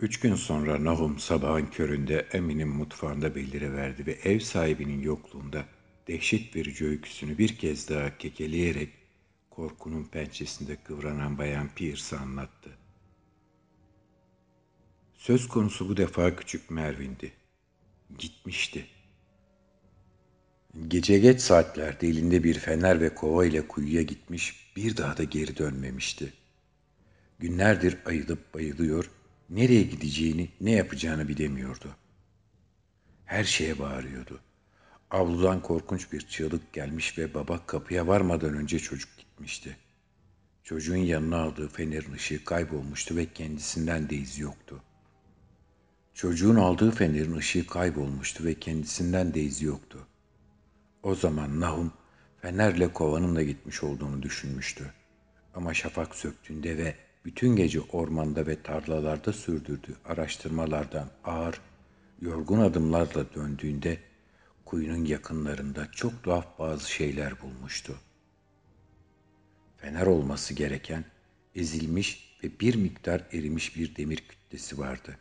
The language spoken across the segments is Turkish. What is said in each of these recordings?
Üç gün sonra Nahum sabahın köründe Emin'in mutfağında beliriverdi ve ev sahibinin yokluğunda dehşet verici öyküsünü bir kez daha kekeleyerek korkunun pençesinde kıvranan Bayan Pierce'a anlattı. Söz konusu bu defa küçük Mervin'di. Gitmişti. Gece geç saatlerde elinde bir fener ve kova ile kuyuya gitmiş, bir daha da geri dönmemişti. Günlerdir ayılıp bayılıyor, nereye gideceğini, ne yapacağını bilemiyordu. Her şeye bağırıyordu. Avludan korkunç bir çığlık gelmiş ve baba kapıya varmadan önce çocuk gitmişti. Çocuğun yanına aldığı fenerin ışığı kaybolmuştu ve kendisinden de iz yoktu. Çocuğun aldığı fenerin ışığı kaybolmuştu ve kendisinden de iz yoktu. O zaman Nahum fenerle kovanın da gitmiş olduğunu düşünmüştü. Ama şafak söktüğünde ve bütün gece ormanda ve tarlalarda sürdürdüğü araştırmalardan ağır, yorgun adımlarla döndüğünde kuyunun yakınlarında çok tuhaf bazı şeyler bulmuştu. Fener olması gereken ezilmiş ve bir miktar erimiş bir demir kütlesi vardı.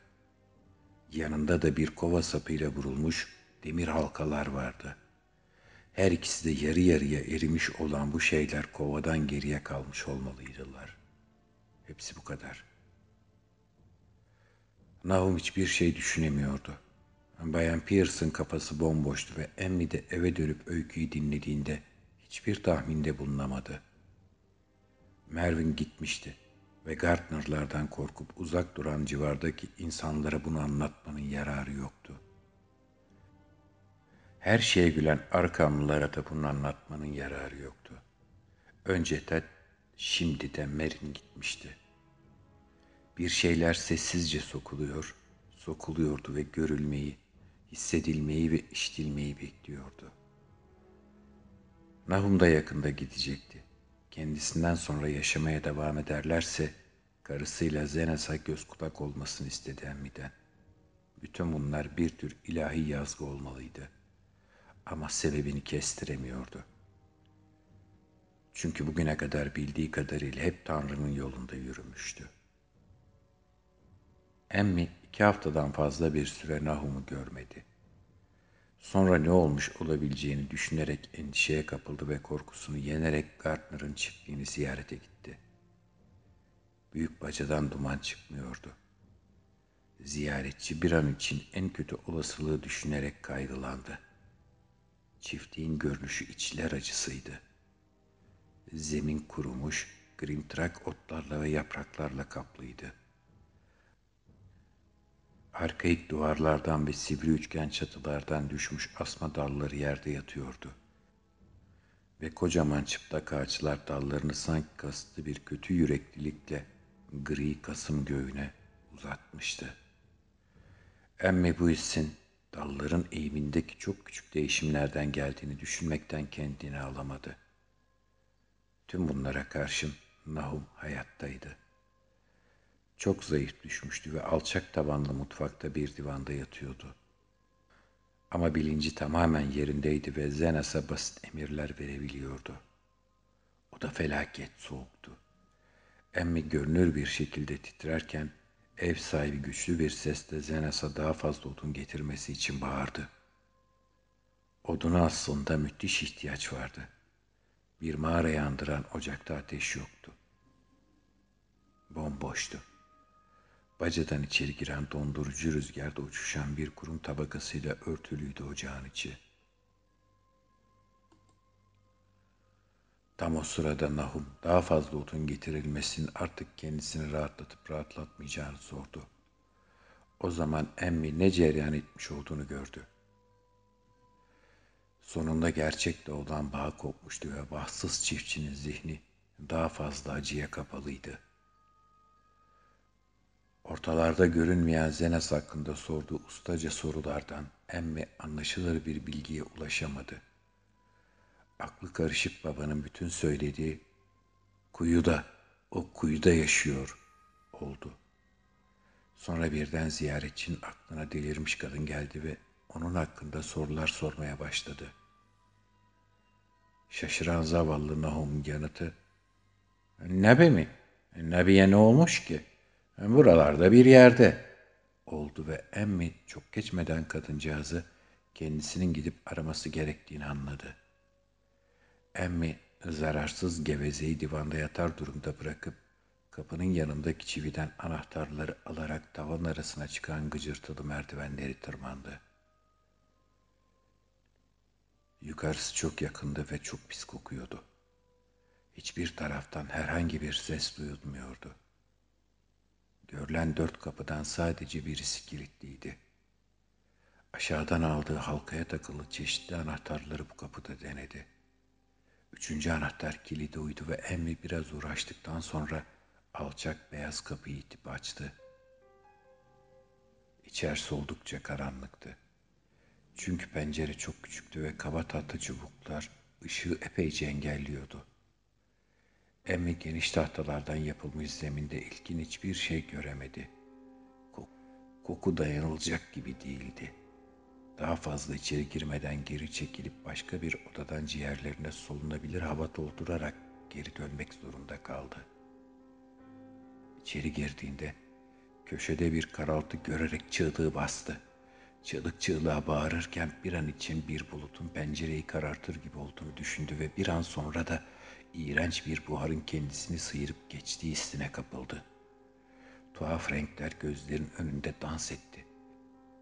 Yanında da bir kova sapıyla vurulmuş demir halkalar vardı. Her ikisi de yarı yarıya erimiş olan bu şeyler kovadan geriye kalmış olmalıydılar. Hepsi bu kadar. Nahum hiçbir şey düşünemiyordu. Bayan Pearson kafası bomboştu ve Emmy de eve dönüp öyküyü dinlediğinde hiçbir tahminde bulunamadı. Mervin gitmişti ve Gardner'lardan korkup uzak duran civardaki insanlara bunu anlatmanın yararı yoktu. Her şeye gülen arkamlılara da bunu anlatmanın yararı yoktu. Önce Ted, şimdi de Merin gitmişti. Bir şeyler sessizce sokuluyor, sokuluyordu ve görülmeyi, hissedilmeyi ve iştilmeyi bekliyordu. Nahum da yakında gidecekti. Kendisinden sonra yaşamaya devam ederlerse karısıyla Zenes'a göz kulak olmasını istedi Emmi'den. Bütün bunlar bir tür ilahi yazgı olmalıydı. Ama sebebini kestiremiyordu. Çünkü bugüne kadar bildiği kadarıyla hep Tanrı'nın yolunda yürümüştü. Emmi iki haftadan fazla bir süre Nahum'u görmedi. Sonra ne olmuş olabileceğini düşünerek endişeye kapıldı ve korkusunu yenerek Gardner'ın çiftliğini ziyarete gitti. Büyük bacadan duman çıkmıyordu. Ziyaretçi bir an için en kötü olasılığı düşünerek kaygılandı. Çiftliğin görünüşü içler acısıydı. Zemin kurumuş, grimtrak otlarla ve yapraklarla kaplıydı.'' Arkaik duvarlardan ve sivri üçgen çatılardan düşmüş asma dalları yerde yatıyordu. Ve kocaman çıplak ağaçlar dallarını sanki kasıtlı bir kötü yüreklilikle gri kasım göğüne uzatmıştı. Emme bu hissin dalların eğimindeki çok küçük değişimlerden geldiğini düşünmekten kendini alamadı. Tüm bunlara karşın Nahum hayattaydı.'' Çok zayıf düşmüştü ve alçak tavanlı mutfakta bir divanda yatıyordu. Ama bilinci tamamen yerindeydi ve Zenas'a basit emirler verebiliyordu. O da felaket soğuktu. Emmi görünür bir şekilde titrerken ev sahibi güçlü bir sesle Zenas'a daha fazla odun getirmesi için bağırdı. Oduna aslında müthiş ihtiyaç vardı. Bir mağara yandıran ocakta ateş yoktu. Bomboştu. Bacadan içeri giren dondurucu rüzgarda uçuşan bir kurum tabakasıyla örtülüydü ocağın içi. Tam o sırada Nahum daha fazla otun getirilmesinin artık kendisini rahatlatıp rahatlatmayacağını sordu. O zaman emmi ne cereyan etmiş olduğunu gördü. Sonunda gerçekte olan bağ kopmuştu ve bahtsız çiftçinin zihni daha fazla acıya kapalıydı.'' Ortalarda görünmeyen Zenas hakkında sorduğu ustaca sorulardan emme anlaşılır bir bilgiye ulaşamadı. Aklı karışık babanın bütün söylediği kuyuda, o kuyuda yaşıyor oldu. Sonra birden ziyaretçinin aklına delirmiş kadın geldi ve onun hakkında sorular sormaya başladı. Şaşıran zavallı Nahum'un yanıtı, Nebi mi? Nebi'ye ne olmuş ki?'' Buralarda bir yerde oldu ve emmi çok geçmeden kadıncağızı kendisinin gidip araması gerektiğini anladı. Emmi zararsız gevezeyi divanda yatar durumda bırakıp kapının yanındaki çividen anahtarları alarak tavan arasına çıkan gıcırtılı merdivenleri tırmandı. Yukarısı çok yakındı ve çok pis kokuyordu. Hiçbir taraftan herhangi bir ses duyulmuyordu. Görülen dört kapıdan sadece birisi kilitliydi. Aşağıdan aldığı halkaya takılı çeşitli anahtarları bu kapıda denedi. Üçüncü anahtar kilidi uydu ve Emmi biraz uğraştıktan sonra alçak beyaz kapıyı itip açtı. İçerisi oldukça karanlıktı. Çünkü pencere çok küçüktü ve kaba tahta çubuklar ışığı epeyce engelliyordu. Emmi geniş tahtalardan yapılmış zeminde ilkin hiçbir şey göremedi. Koku dayanılacak gibi değildi. Daha fazla içeri girmeden geri çekilip başka bir odadan ciğerlerine solunabilir hava doldurarak geri dönmek zorunda kaldı. İçeri girdiğinde köşede bir karaltı görerek çığlığı bastı. Çığlık çığlığa bağırırken bir an için bir bulutun pencereyi karartır gibi olduğunu düşündü ve bir an sonra da iğrenç bir buharın kendisini sıyırıp geçtiği hissine kapıldı. Tuhaf renkler gözlerin önünde dans etti.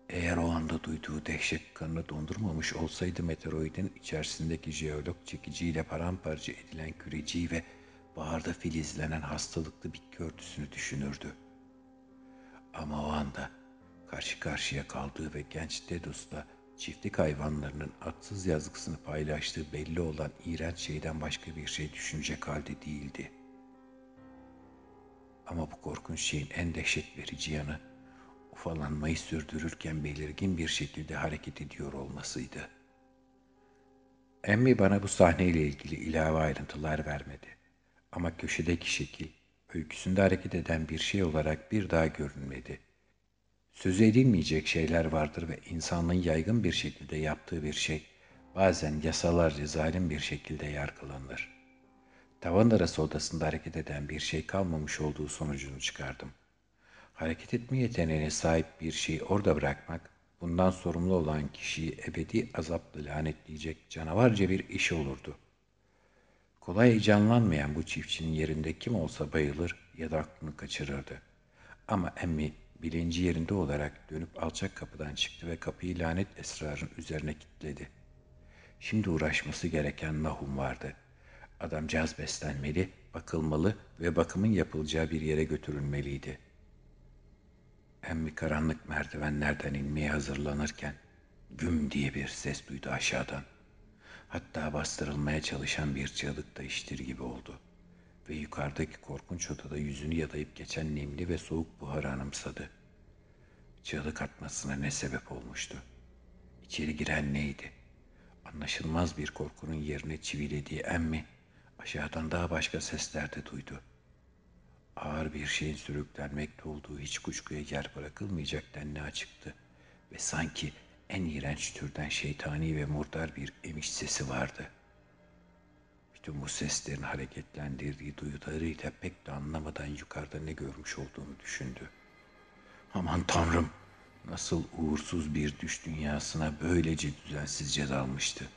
Eğer o anda duyduğu dehşet kanını dondurmamış olsaydı meteoroidin içerisindeki jeolog çekiciyle paramparça edilen küreciyi ve baharda filizlenen hastalıklı bitki örtüsünü düşünürdü. Ama o anda karşı karşıya kaldığı ve genç Dedus'la çiftlik hayvanlarının atsız yazgısını paylaştığı belli olan iğrenç şeyden başka bir şey düşünecek halde değildi. Ama bu korkunç şeyin en dehşet verici yanı, ufalanmayı sürdürürken belirgin bir şekilde hareket ediyor olmasıydı. Emmi bana bu sahneyle ilgili ilave ayrıntılar vermedi. Ama köşedeki şekil, öyküsünde hareket eden bir şey olarak bir daha görünmedi.'' Söz edilmeyecek şeyler vardır ve insanlığın yaygın bir şekilde yaptığı bir şey bazen yasalarca zalim bir şekilde yargılanır. Tavan arası odasında hareket eden bir şey kalmamış olduğu sonucunu çıkardım. Hareket etme yeteneğine sahip bir şeyi orada bırakmak, bundan sorumlu olan kişiyi ebedi azapla lanetleyecek canavarca bir iş olurdu. Kolay heyecanlanmayan bu çiftçinin yerinde kim olsa bayılır ya da aklını kaçırırdı. Ama emmi bilinci yerinde olarak dönüp alçak kapıdan çıktı ve kapıyı lanet esrarın üzerine kilitledi. Şimdi uğraşması gereken Nahum vardı. Adamcağız beslenmeli, bakılmalı ve bakımın yapılacağı bir yere götürülmeliydi. Emmi karanlık merdivenlerden inmeye hazırlanırken güm diye bir ses duydu aşağıdan. Hatta bastırılmaya çalışan bir çığlık da iştir gibi oldu.'' Ve yukarıdaki korkunç odada yüzünü yadayıp geçen nemli ve soğuk buharı anımsadı. Çığlık atmasına ne sebep olmuştu? İçeri giren neydi? Anlaşılmaz bir korkunun yerine çivilediği emmi aşağıdan daha başka sesler de duydu. Ağır bir şeyin sürüklenmekte olduğu hiç kuşkuya yer bırakılmayacak denli açıktı ve sanki en iğrenç türden şeytani ve murdar bir emiş sesi vardı.'' Tüm bu seslerin hareketlendirdiği duyularıyla pek de anlamadan yukarıda ne görmüş olduğunu düşündü. Aman tanrım, nasıl uğursuz bir düş dünyasına böylece düzensizce dalmıştı.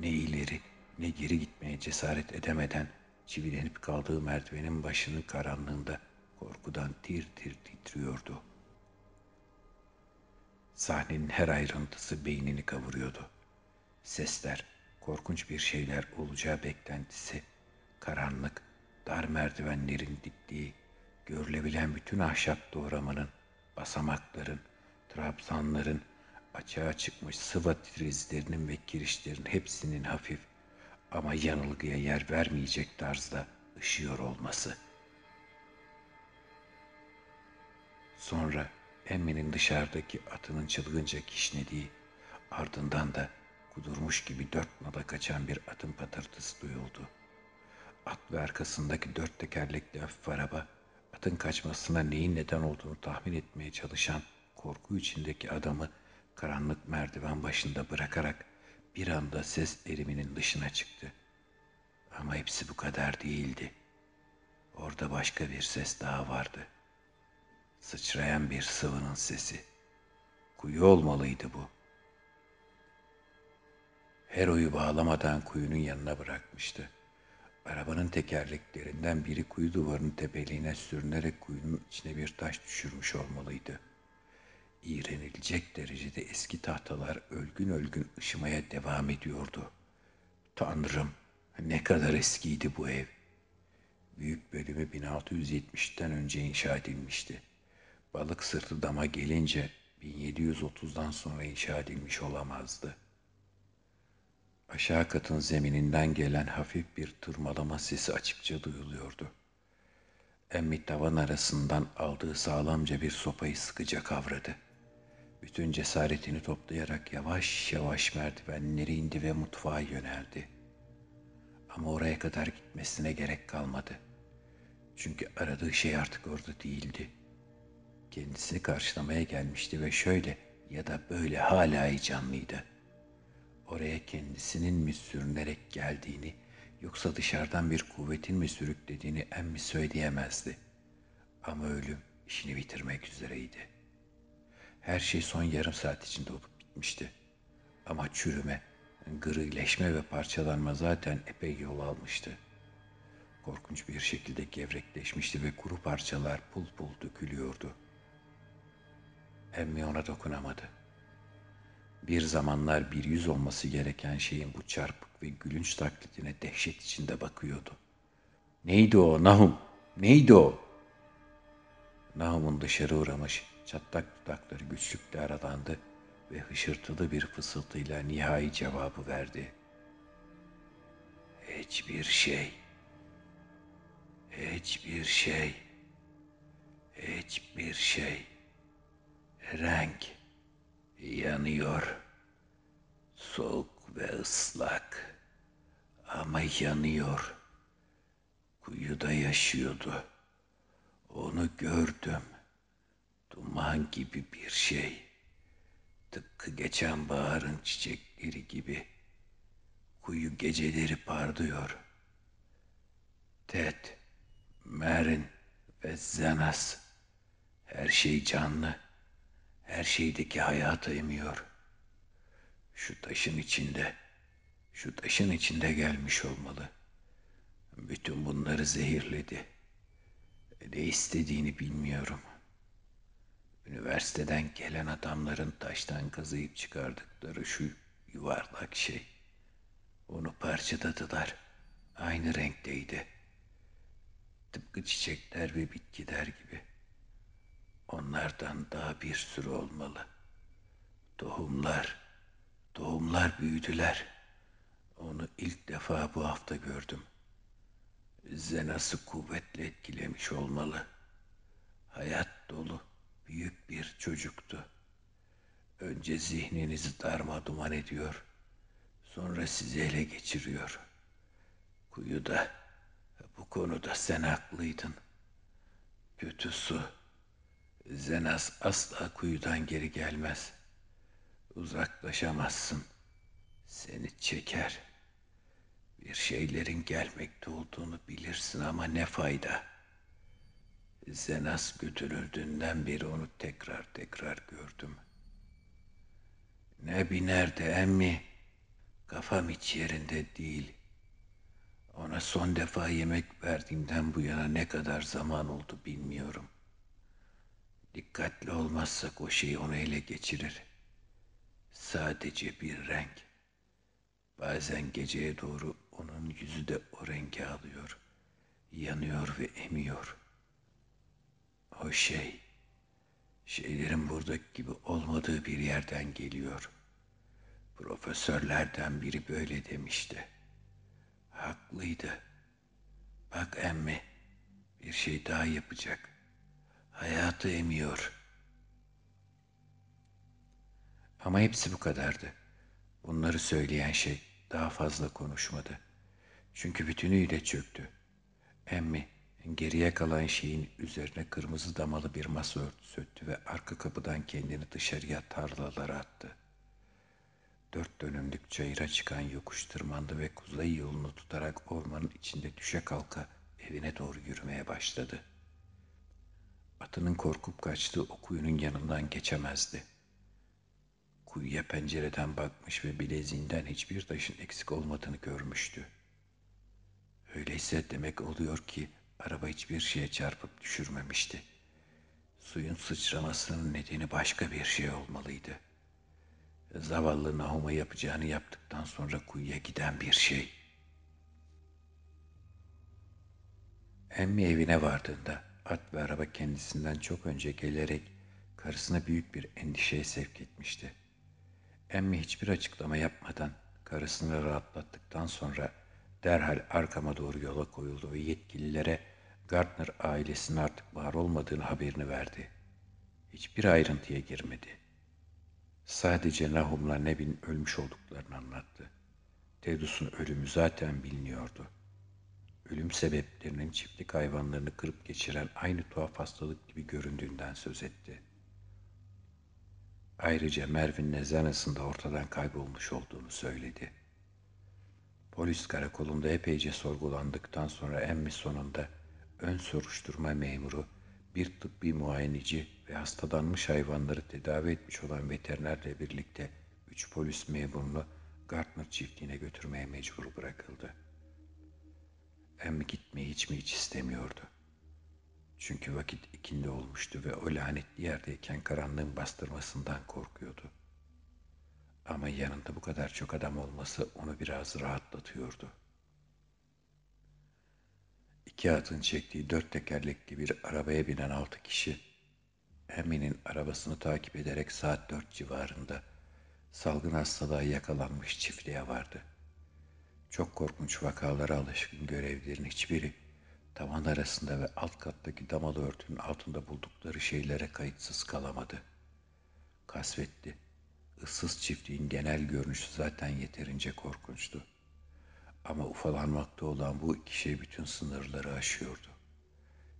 Ne ileri ne geri gitmeye cesaret edemeden çivilenip kaldığı merdivenin başının karanlığında korkudan tir tir titriyordu. Sahnenin her ayrıntısı beynini kavuruyordu. Sesler, korkunç bir şeyler olacağı beklentisi, karanlık, dar merdivenlerin diktiği, görülebilen bütün ahşap doğramanın, basamakların, trabzanların, açığa çıkmış sıva trizlerinin ve kirişlerin hepsinin hafif ama yanılgıya yer vermeyecek tarzda ışıyor olması. Sonra Emmy'nin dışarıdaki atının çılgınca kişnediği, ardından da kudurmuş gibi dört nala kaçan bir atın patırtısı duyuldu. At ve arkasındaki dört tekerlekli hafif araba, atın kaçmasına neyin neden olduğunu tahmin etmeye çalışan korku içindeki adamı karanlık merdiven başında bırakarak bir anda ses eriminin dışına çıktı. Ama hepsi bu kadar değildi. Orada başka bir ses daha vardı. Sıçrayan bir sıvının sesi. Kuyu olmalıydı bu. Hero'yu bağlamadan kuyunun yanına bırakmıştı. Arabanın tekerleklerinden biri kuyu duvarının tepeliğine sürünerek kuyunun içine bir taş düşürmüş olmalıydı. İğrenilecek derecede eski tahtalar ölgün ölgün ışımaya devam ediyordu. Tanrım ne kadar eskiydi bu ev. Büyük bölümü 1670'ten önce inşa edilmişti. Balık sırtı dama gelince 1730'dan sonra inşa edilmiş olamazdı. Aşağı katın zemininden gelen hafif bir tırmalama sesi açıkça duyuluyordu. Emmi tavan arasından aldığı sağlamca bir sopayı sıkıca kavradı. Bütün cesaretini toplayarak yavaş yavaş merdivenleri indi ve mutfağa yöneldi. Ama oraya kadar gitmesine gerek kalmadı. Çünkü aradığı şey artık orada değildi. Kendisini karşılamaya gelmişti ve şöyle ya da böyle hala heyecanlıydı. Oraya kendisinin mi sürünerek geldiğini yoksa dışarıdan bir kuvvetin mi sürüklediğini emmi söyleyemezdi. Ama ölüm işini bitirmek üzereydi. Her şey son yarım saat içinde olup bitmişti. Ama çürüme, grileşme ve parçalanma zaten epey yol almıştı. Korkunç bir şekilde gevrekleşmişti ve kuru parçalar pul pul dökülüyordu. Emmi ona dokunamadı. Bir zamanlar bir yüz olması gereken şeyin bu çarpık ve gülünç taklidine dehşet içinde bakıyordu. Neydi o Nahum? Neydi o? Nahum'un dışarı uğramış, çatlak dudakları güçlükle aralandı ve hışırtılı bir fısıltıyla nihai cevabı verdi. Hiçbir şey. Hiçbir şey. Hiçbir şey. Renk yanıyor. Soğuk ve ıslak. Ama yanıyor. Kuyuda yaşıyordu. Onu gördüm. Duman gibi bir şey. Tıpkı geçen baharın çiçekleri gibi. Kuyu geceleri parlıyor. Ted, Merin ve Zenas. Her şey canlı. Her şeydeki hayatı emiyor. Şu taşın içinde, şu taşın içinde gelmiş olmalı. Bütün bunları zehirledi. Ne istediğini bilmiyorum. Üniversiteden gelen adamların taştan kazıyıp çıkardıkları şu yuvarlak şey. Onu parçaladılar. Aynı renkteydi. Tıpkı çiçekler ve bitkiler gibi. Onlardan daha bir sürü olmalı. Tohumlar, tohumlar büyüdüler. Onu ilk defa bu hafta gördüm. Zenası kuvvetle etkilemiş olmalı. Hayat dolu, büyük bir çocuktu. Önce zihninizi darma duman ediyor. Sonra sizi ele geçiriyor. Kuyuda, bu konuda sen haklıydın. Kötü su, Zenas asla kuyudan geri gelmez. Uzaklaşamazsın. Seni çeker. Bir şeylerin gelmekte olduğunu bilirsin ama ne fayda. Zenas götürüldüğünden beri onu tekrar tekrar gördüm. Ne biner de emmi, kafam hiç yerinde değil. Ona son defa yemek verdiğimden bu yana ne kadar zaman oldu bilmiyorum. Dikkatli olmazsak o şey onu ele geçirir. Sadece bir renk. Bazen geceye doğru onun yüzü de o rengi alıyor. Yanıyor ve emiyor. O şey, şeylerin buradaki gibi olmadığı bir yerden geliyor. Profesörlerden biri böyle demişti. Haklıydı. Bak emmi, bir şey daha yapacak.'' Hayatı emiyor. Ama hepsi bu kadardı. Bunları söyleyen şey daha fazla konuşmadı. Çünkü bütünüyle çöktü. Emmi geriye kalan şeyin üzerine kırmızı damalı bir masa örtüsü öttü ve arka kapıdan kendini dışarıya tarlalara attı. Dört dönümlük çayıra çıkan yokuş tırmandı ve kuzey yolunu tutarak ormanın içinde düşe kalka evine doğru yürümeye başladı.'' Atının korkup kaçtığı o kuyunun yanından geçemezdi. Kuyuya pencereden bakmış ve bileziğinden hiçbir taşın eksik olmadığını görmüştü. Öyleyse demek oluyor ki araba hiçbir şeye çarpıp düşürmemişti. Suyun sıçramasının nedeni başka bir şey olmalıydı. Zavallı Nahum'a yapacağını yaptıktan sonra kuyuya giden bir şey. Emmi evine vardığında at ve araba kendisinden çok önce gelerek karısına büyük bir endişeye sevk etmişti. Emmi hiçbir açıklama yapmadan karısını rahatlattıktan sonra derhal arkama doğru yola koyuldu ve yetkililere Gardner ailesinin artık var olmadığını haberini verdi. Hiçbir ayrıntıya girmedi. Sadece Nahum'la Nebin ölmüş olduklarını anlattı. Tedus'un ölümü zaten biliniyordu. Ölüm sebeplerinin çiftlik hayvanlarını kırıp geçiren aynı tuhaf hastalık gibi göründüğünden söz etti. Ayrıca Mervin Nezanas'ın da ortadan kaybolmuş olduğunu söyledi. Polis karakolunda epeyce sorgulandıktan sonra emmi sonunda ön soruşturma memuru, bir tıbbi muayeneci ve hastalanmış hayvanları tedavi etmiş olan veterinerle birlikte üç polis memurunu Gardner çiftliğine götürmeye mecbur bırakıldı. Emmi gitmeyi hiç mi hiç istemiyordu. Çünkü vakit ikindi olmuştu ve o lanetli yerdeyken karanlığın bastırmasından korkuyordu. Ama yanında bu kadar çok adam olması onu biraz rahatlatıyordu. İki atın çektiği dört tekerlekli bir arabaya binen altı kişi, Emmy'nin arabasını takip ederek saat dört civarında salgın hastalığa yakalanmış çiftliğe vardı. Çok korkunç vakalara alışkın görevlilerin hiçbiri tavan arasında ve alt kattaki damalı örtünün altında buldukları şeylere kayıtsız kalamadı. Kasvetli, ıssız çiftliğin genel görünüşü zaten yeterince korkunçtu. Ama ufalanmakta olan bu iki şey bütün sınırları aşıyordu.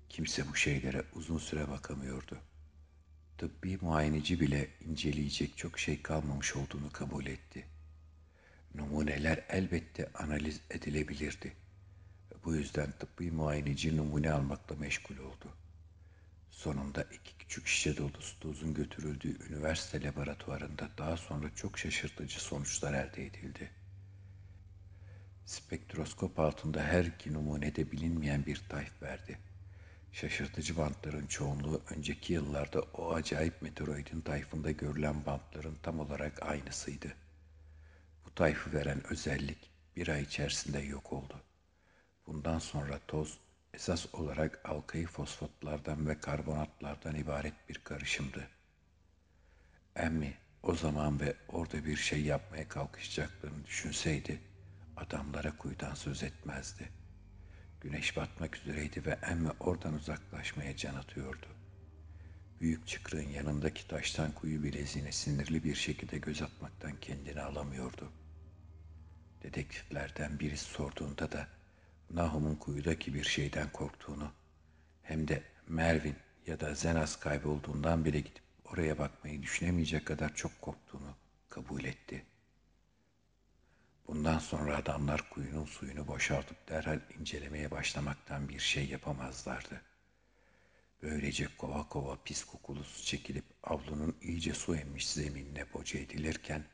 Kimse bu şeylere uzun süre bakamıyordu. Tıbbi muayeneci bile inceleyecek çok şey kalmamış olduğunu kabul etti. Numuneler elbette analiz edilebilirdi. Bu yüzden tıbbi muayeneci numune almakla meşgul oldu. Sonunda iki küçük şişe dolusu dozun götürüldüğü üniversite laboratuvarında daha sonra çok şaşırtıcı sonuçlar elde edildi. Spektroskop altında her iki numunede bilinmeyen bir tayf verdi. Şaşırtıcı bantların çoğunluğu önceki yıllarda o acayip meteoroidin tayfında görülen bantların tam olarak aynısıydı. Bu tayfı veren özellik bir ay içerisinde yok oldu. Bundan sonra toz esas olarak alkayı fosfatlardan ve karbonatlardan ibaret bir karışımdı. Emmi o zaman ve orada bir şey yapmaya kalkışacaklarını düşünseydi, adamlara kuyudan söz etmezdi. Güneş batmak üzereydi ve Emmi oradan uzaklaşmaya can atıyordu. Büyük çıkrığın yanındaki taştan kuyu bileziğine sinirli bir şekilde göz atmaktan kendini alamıyordu. Dedektiflerden birisi sorduğunda da Nahum'un kuyudaki bir şeyden korktuğunu hem de Mervin ya da Zenas kaybolduğundan bile gidip oraya bakmayı düşünemeyecek kadar çok korktuğunu kabul etti. Bundan sonra adamlar kuyunun suyunu boşaltıp derhal incelemeye başlamaktan bir şey yapamazlardı. Böylece kova kova pis kokulu su çekilip avlunun iyice su emmiş zeminine boca edilirken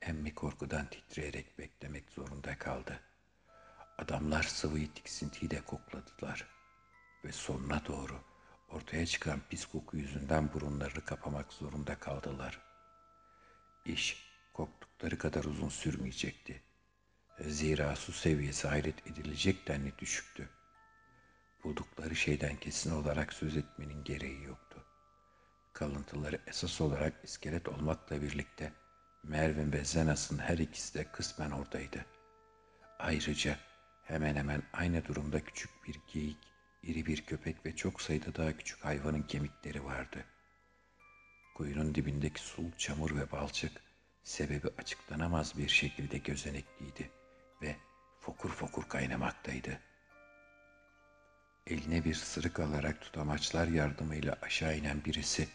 emmi korkudan titreyerek beklemek zorunda kaldı.'' Adamlar sıvıyı tiksintiyle kokladılar ve sonuna doğru ortaya çıkan pis koku yüzünden burunlarını kapamak zorunda kaldılar. İş korktukları kadar uzun sürmeyecekti. Zira su seviyesi hayret edilecek denli düşüktü. Buldukları şeyden kesin olarak söz etmenin gereği yoktu. Kalıntıları esas olarak iskelet olmakla birlikte Mervin ve Zenas'ın her ikisi de kısmen oradaydı. Ayrıca Hemen hemen aynı durumda küçük bir geyik, iri bir köpek ve çok sayıda daha küçük hayvanın kemikleri vardı. Kuyunun dibindeki sul, çamur ve balçık sebebi açıklanamaz bir şekilde gözenekliydi ve fokur fokur kaynamaktaydı. Eline bir sırık alarak tutamaçlar yardımıyla aşağı inen birisi,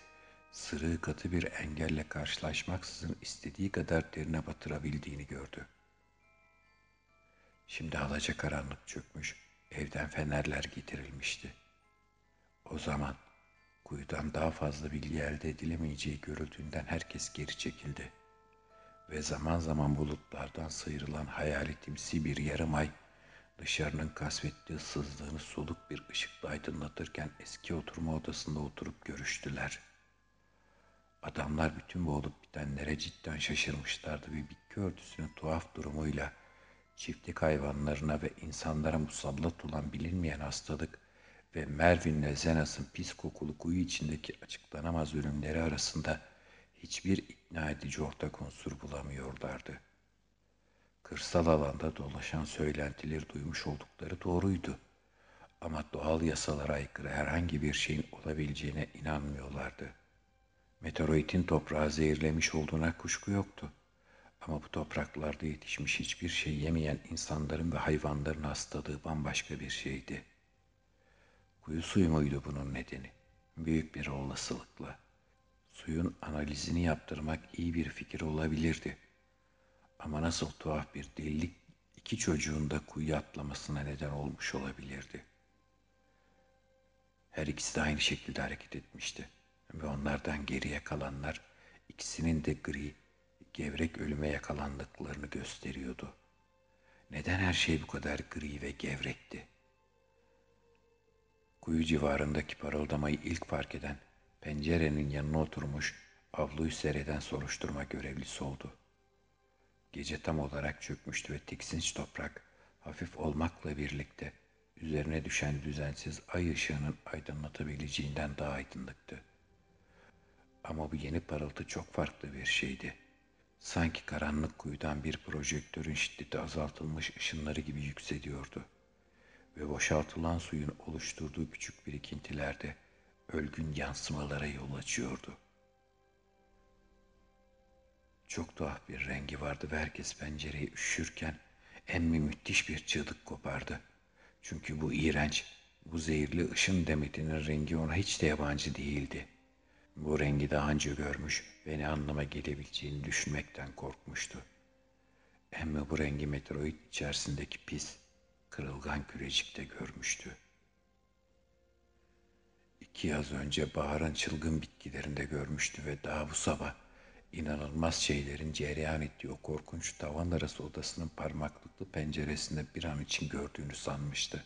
sırığı katı bir engelle karşılaşmaksızın istediği kadar derine batırabildiğini gördü.'' Şimdi alaca karanlık çökmüş, evden fenerler getirilmişti. O zaman Kuyudan daha fazla bilgi elde edilemeyeceği görüldüğünden herkes geri çekildi. Ve zaman zaman bulutlardan sıyrılan hayaletimsi bir yarım ay dışarının kasvetli ıssızlığını soluk bir ışıkla aydınlatırken eski oturma odasında oturup görüştüler. Adamlar bütün bu olup bitenlere cidden şaşırmışlardı ve bitki örtüsünün tuhaf durumuyla çiftlik hayvanlarına ve insanlara musallat olan bilinmeyen hastalık ve Mervin'le Zenas'ın pis kokulu kuyu içindeki açıklanamaz ölümleri arasında hiçbir ikna edici ortak unsur bulamıyorlardı. Kırsal alanda dolaşan söylentileri duymuş oldukları doğruydu. Ama doğal yasalara aykırı herhangi bir şeyin olabileceğine inanmıyorlardı. Meteoritin toprağı zehirlemiş olduğuna kuşku yoktu. Ama bu topraklarda yetişmiş hiçbir şey yemeyen insanların ve hayvanların hastalığı bambaşka bir şeydi. Kuyu suyu muydu bunun nedeni? Büyük bir olasılıkla. Suyun analizini yaptırmak iyi bir fikir olabilirdi. Ama nasıl tuhaf bir delilik iki çocuğun da kuyuya atlamasına neden olmuş olabilirdi. Her ikisi de aynı şekilde hareket etmişti. Ve onlardan geriye kalanlar ikisinin de gri, gevrek ölüme yakalandıklarını gösteriyordu. Neden her şey bu kadar gri ve gevrekti? Kuyu civarındaki parıldamayı ilk fark eden, pencerenin yanına oturmuş, avluyu seyreden soruşturma görevlisi oldu. Gece tam olarak çökmüştü ve tiksinç toprak, hafif olmakla birlikte üzerine düşen düzensiz ay ışığının aydınlatabileceğinden daha aydınlıktı. Ama bu yeni parıltı çok farklı bir şeydi. Sanki karanlık kuyudan bir projektörün şiddeti azaltılmış ışınları gibi yükseliyordu. Ve boşaltılan suyun oluşturduğu küçük birikintilerde ölgün yansımalara yol açıyordu. Çok tuhaf bir rengi vardı ve herkes pencereyi üşürken emmi müthiş bir çığlık kopardı. Çünkü bu iğrenç, bu zehirli ışın demetinin rengi ona hiç de yabancı değildi. Bu rengi daha önce görmüş ve ne anlama gelebileceğini düşünmekten korkmuştu. Emmi bu rengi meteoroid içerisindeki pis, kırılgan kürecikte görmüştü. İki yaz önce baharın çılgın bitkilerinde görmüştü ve daha bu sabah inanılmaz şeylerin cereyan ettiği o korkunç tavan arası odasının parmaklıklı penceresinde bir an için gördüğünü sanmıştı.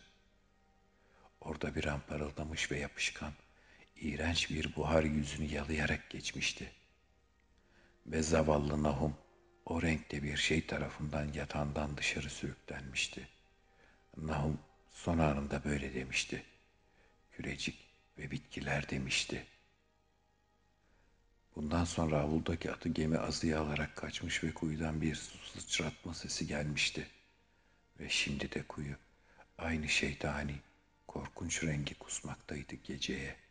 Orada bir an parıldamış ve yapışkan, iğrenç bir buhar yüzünü yalayarak geçmişti. Ve zavallı Nahum o renkte bir şey tarafından yatağından dışarı sürüklenmişti. Nahum son anında böyle demişti. Kürecik ve bitkiler demişti. Bundan sonra avuldaki atı gemi azıya alarak kaçmış ve kuyudan bir sıçratma sesi gelmişti. Ve şimdi de kuyu aynı şeytani, korkunç rengi kusmaktaydı geceye.''